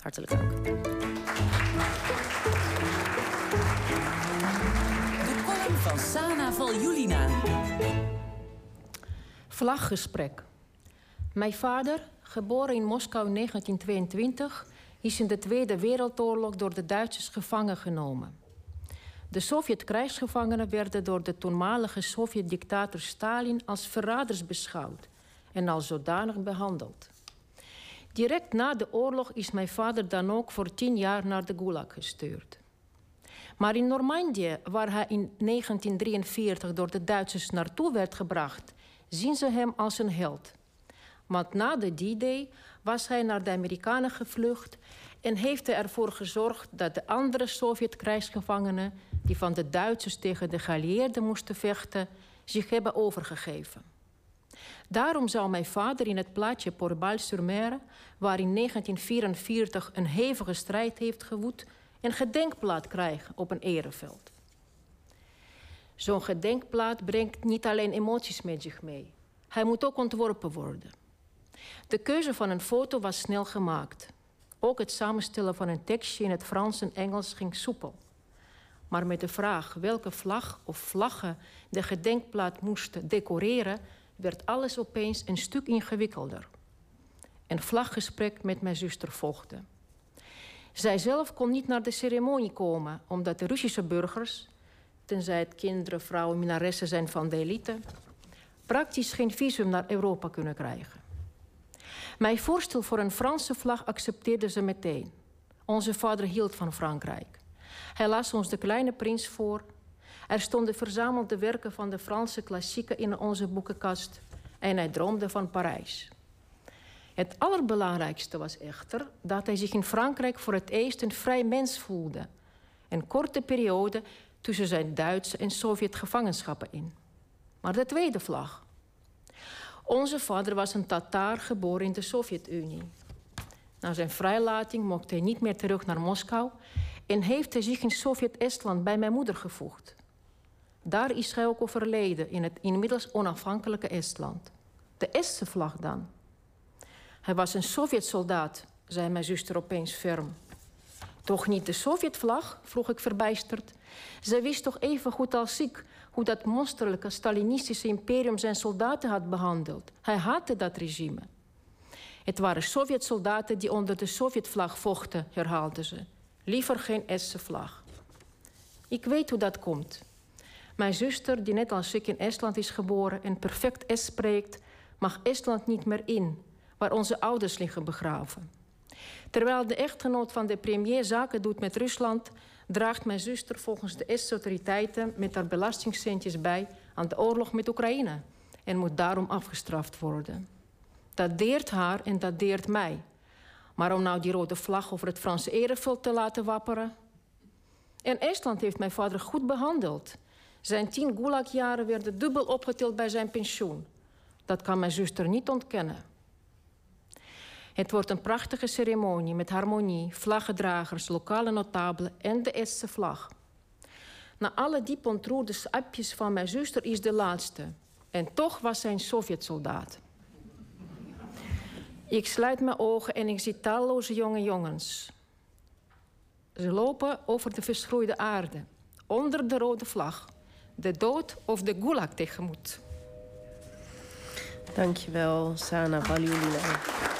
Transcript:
Hartelijk dank. De column van Sana Valjulina. Vlaggesprek. Mijn vader, geboren in Moskou in 1922, is in de Tweede Wereldoorlog door de Duitsers gevangen genomen. De Sovjet-krijgsgevangenen werden door de toenmalige Sovjet-dictator Stalin als verraders beschouwd en als zodanig behandeld. Direct na de oorlog is mijn vader dan ook voor tien jaar naar de Gulag gestuurd. Maar in Normandië, waar hij in 1943 door de Duitsers naartoe werd gebracht, zien ze hem als een held. Want na de D-Day was hij naar de Amerikanen gevlucht en heeft hij ervoor gezorgd dat de andere Sovjet-krijgsgevangenen, die van de Duitsers tegen de geallieerden moesten vechten, zich hebben overgegeven. Daarom zou mijn vader in het plaatje Porbal-sur-Mer, waar in 1944 een hevige strijd heeft gewoed, een gedenkplaat krijgen op een ereveld. Zo'n gedenkplaat brengt niet alleen emoties met zich mee. Hij moet ook ontworpen worden. De keuze van een foto was snel gemaakt. Ook het samenstellen van een tekstje in het Frans en Engels ging soepel. Maar met de vraag welke vlag of vlaggen de gedenkplaat moesten decoreren, werd alles opeens een stuk ingewikkelder. Een vlaggesprek met mijn zuster volgde. Zij zelf kon niet naar de ceremonie komen, omdat de Russische burgers, tenzij het kinderen, vrouwen, minaressen zijn van de elite, praktisch geen visum naar Europa kunnen krijgen. Mijn voorstel voor een Franse vlag accepteerde ze meteen. Onze vader hield van Frankrijk. Hij las ons de kleine prins voor. Er stonden verzamelde werken van de Franse klassieken in onze boekenkast. En hij droomde van Parijs. Het allerbelangrijkste was echter dat hij zich in Frankrijk voor het eerst een vrij mens voelde. Een korte periode tussen zijn Duitse en Sovjet gevangenschappen in. Maar de tweede vlag. Onze vader was een Tataar geboren in de Sovjet-Unie. Na zijn vrijlating mocht hij niet meer terug naar Moskou en heeft hij zich in Sovjet-Estland bij mijn moeder gevoegd. Daar is hij ook overleden in het inmiddels onafhankelijke Estland. De Estse vlag dan. Hij was een Sovjet-soldaat, zei mijn zuster opeens ferm. Toch niet de Sovjetvlag? vroeg ik verbijsterd. Zij wist toch even goed als ik hoe dat monsterlijke Stalinistische imperium zijn soldaten had behandeld. Hij haatte dat regime. Het waren Sovjet-soldaten die onder de Sovjetvlag vochten, herhaalde ze. Liever geen Estse vlag. Ik weet hoe dat komt. Mijn zuster, die net als ik in Estland is geboren en perfect Est spreekt, mag Estland niet meer in, waar onze ouders liggen begraven. Terwijl de echtgenoot van de premier zaken doet met Rusland, draagt mijn zuster volgens de Estse autoriteiten met haar belastingcentjes bij aan de oorlog met Oekraïne en moet daarom afgestraft worden. Dat deert haar en dat deert mij. Maar om nou die rode vlag over het Franse ereveld te laten wapperen. En Estland heeft mijn vader goed behandeld. Zijn tien gulagjaren werden dubbel opgeteld bij zijn pensioen. Dat kan mijn zuster niet ontkennen. Het wordt een prachtige ceremonie met harmonie, vlaggedragers, lokale notabelen en de Estse vlag. Na alle diep ontroerde appjes van mijn zuster is de laatste. En toch was zij een Sovjetsoldaat. Ik sluit mijn ogen en ik zie talloze jonge jongens. Ze lopen over de verschroeide aarde, onder de rode vlag, de dood of de gulag tegemoet. Dankjewel, Sana Baliulina.